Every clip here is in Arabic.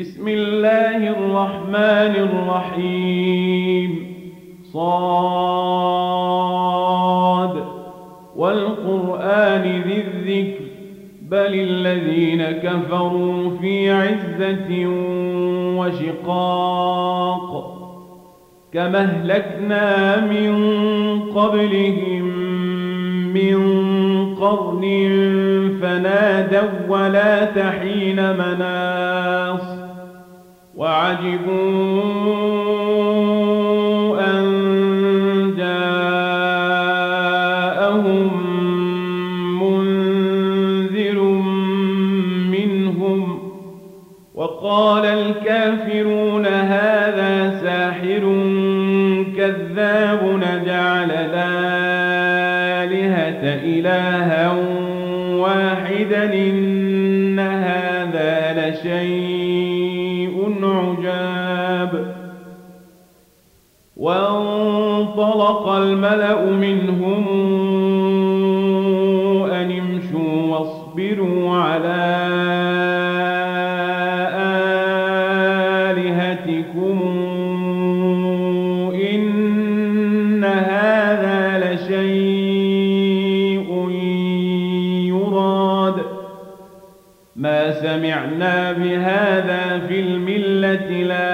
بسم الله الرحمن الرحيم. صاد. والقرآن ذي الذكر. بل الذين كفروا في عزة وشقاق. كما أهلكنا من قبلهم من قرن فنادوا ولا تحين مناص. وعجبوا وانطلق الملأ منهم أن امشوا واصبروا على آلهتكم. إن هذا لشيء يراد. ما سمعنا بهذا في الملة الآخرة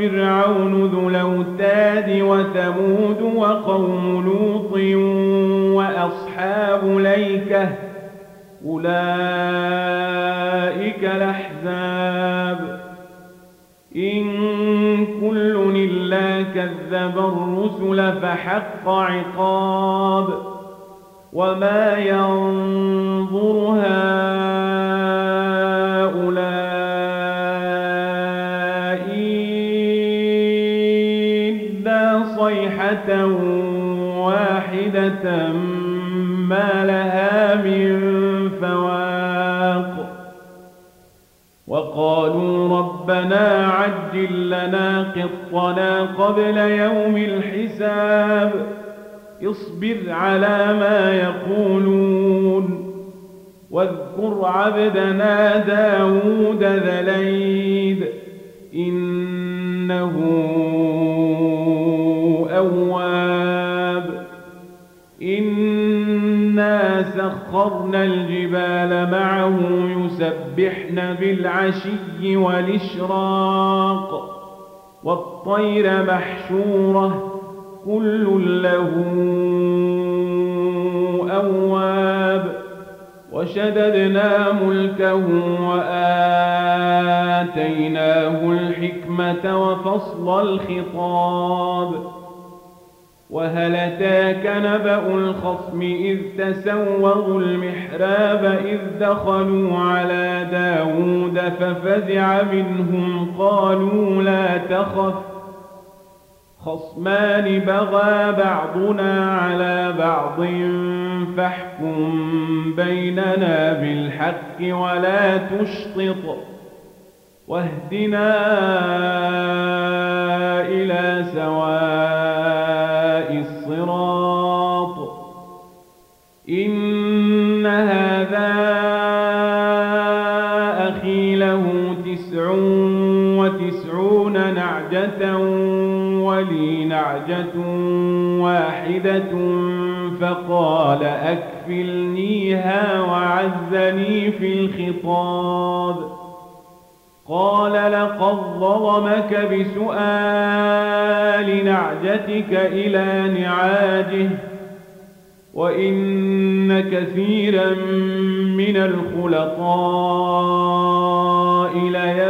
وفرعون ذو الأوتاد وثمود وقوم لوط وأصحاب ليكة أولئك الأحزاب إن كل إلا كذب الرسل فحق عقاب وما ينظر هؤلاء واحدة ما لها من فواق وقالوا ربنا عجل لنا قطنا قبل يوم الحساب اصبر على ما يقولون واذكر عبدنا داود ذا ليد إنه إنا سخرنا الجبال معه يسبحن بالعشي والإشراق والطير محشورة كل له أواب وشددنا ملكه وآتيناه الحكمة وفصل الخطاب وهل أتاك نبأ الخصم إذ تسوروا المحراب إذ دخلوا على داود ففزع منهم قالوا لا تخف خصمان بغى بعضنا على بعض فاحكم بيننا بالحق ولا تشطط واهدنا إلى سواء نعجة واحدة فقال أكفلنيها وعزني في الخطاب قال لقد ظلمك بسؤال نعجتك إلى نعاجه وإن كثيرا من الخلطاء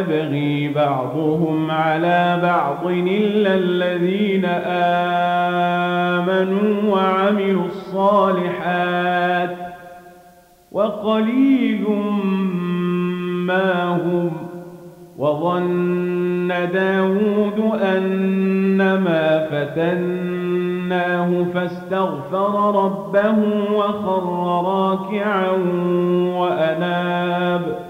ليبغي بعضهم على بعض إلا الذين آمنوا وعملوا الصالحات وقليل ما هم وظن داود أنما فتناه فاستغفر ربه وخر راكعا وأناب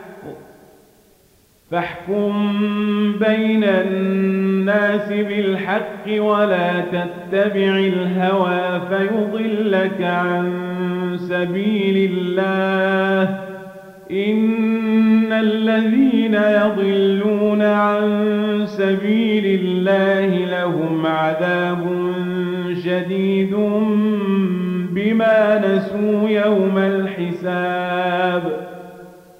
فاحكم بين الناس بالحق ولا تتبع الهوى فيضلك عن سبيل الله. إن الذين يضلون عن سبيل الله لهم عذاب شديد بما نسوا يوم الحساب.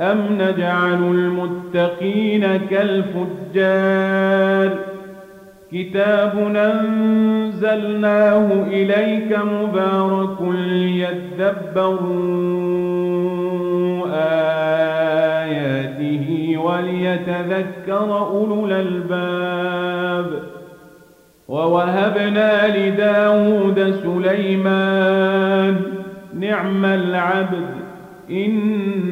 أم نجعل المتقين كالفجار كتاب أنزلناه إليك مبارك ليدبروا آياته وليتذكر أولو الألباب ووهبنا لداود سليمان نعم العبد إن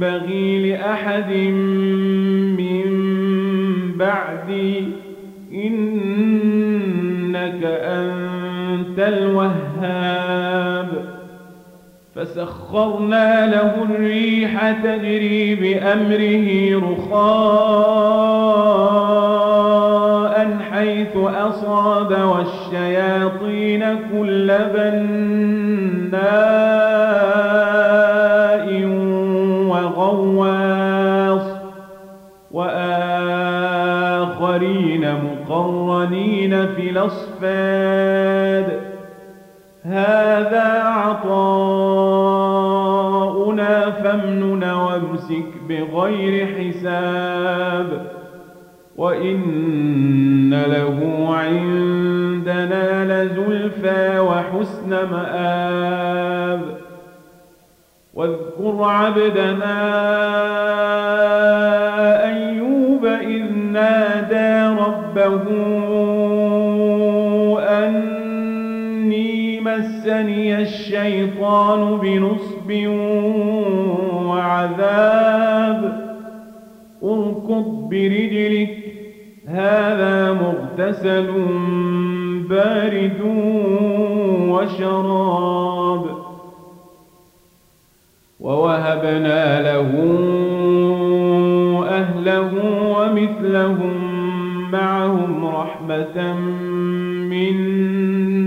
ينبغي لأحد من بعدي إنك أنت الوهاب. فسخرنا له الريح تجري بأمره رخاء حيث أصاب والشياطين كل بناء. الأصفاد هذا عطاؤنا فامنن وامسك بغير حساب. وإن له عندنا لزلفى وحسن مآب. واذكر عبدنا أيوب إذ نادى ربه مسني الشيطان بنصب وعذاب. اركض برجلك هذا مغتسل بارد وشراب. ووهبنا له أهله ومثلهم معهم رحمة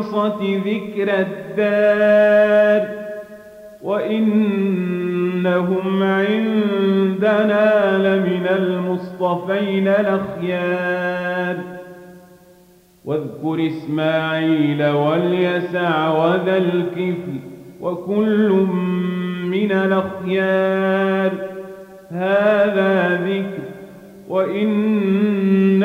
بخالصة ذكر الدار وإنهم عندنا لمن المصطفين الأخيار. واذكر إسماعيل واليسع وذا الكفل وكل من الأخيار. هذا ذكر وإن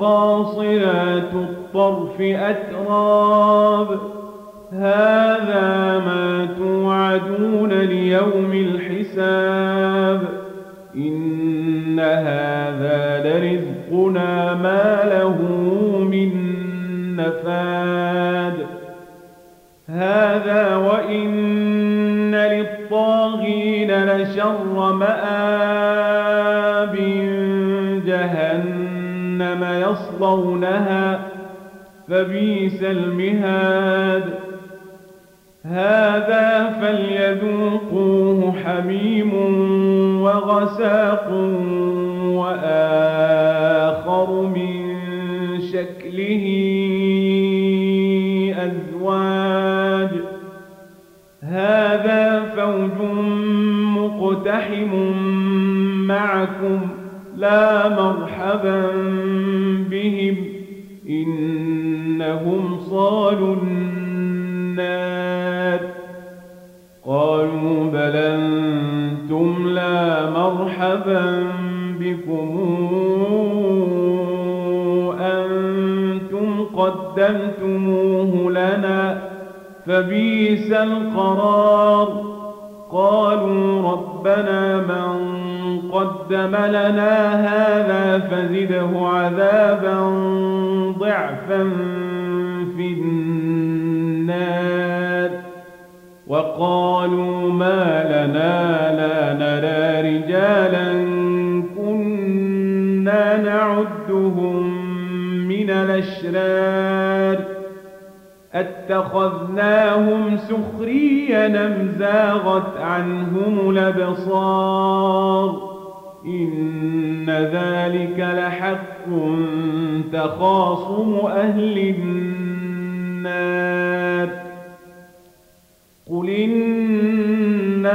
قاصرات الطرف أتراب هذا ما توعدون ليوم الحساب إن هذا لرزقنا ما له من نفاد هذا وإن للطاغين لشر مآب يصلونها فبيس المهاد. هذا فليذوقوه حميم وغساق وآخر من شكله قدمتموه لنا فبيس القرار. قالوا ربنا من قدم لنا هذا فزده عذابا ضعفا في النار. وقالوا ما لنا لا نرى رجالا الأشرار أتخذناهم سخريا أم زاغت عنهم الأبصار إن ذلك لحق تخاصم أهل النار قل إنما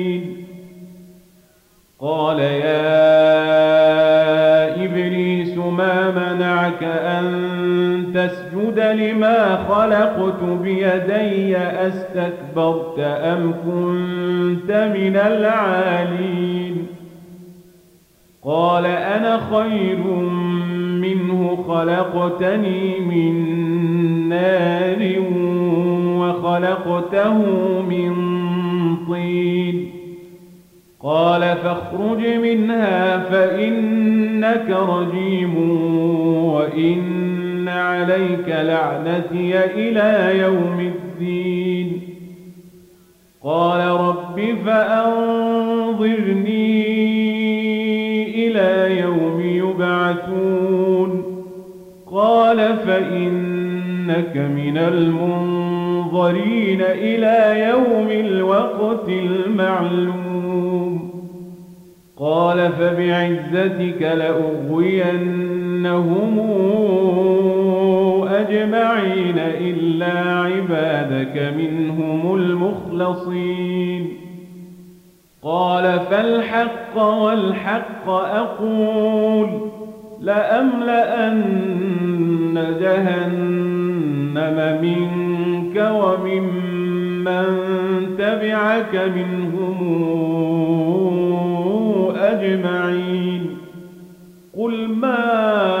لما خلقت بيدي أستكبرت أم كنت من العالين؟ قال أنا خير منه خلقتني من نار وخلقته من طين. قال فاخرج منها فإنك رجيم وإن عليك لعنتي إلى يوم الدين. قال رب فأنظرني إلى يوم يبعثون. قال فإنك من المنظرين إلى يوم الوقت المعلوم. قال فبعزتك لأغوينهم أجمعين إلا عبادك منهم المخلصين. قال فالحق والحق أقول لأملأن جهنم منك وممن تبعك منهم أجمعين. قل ما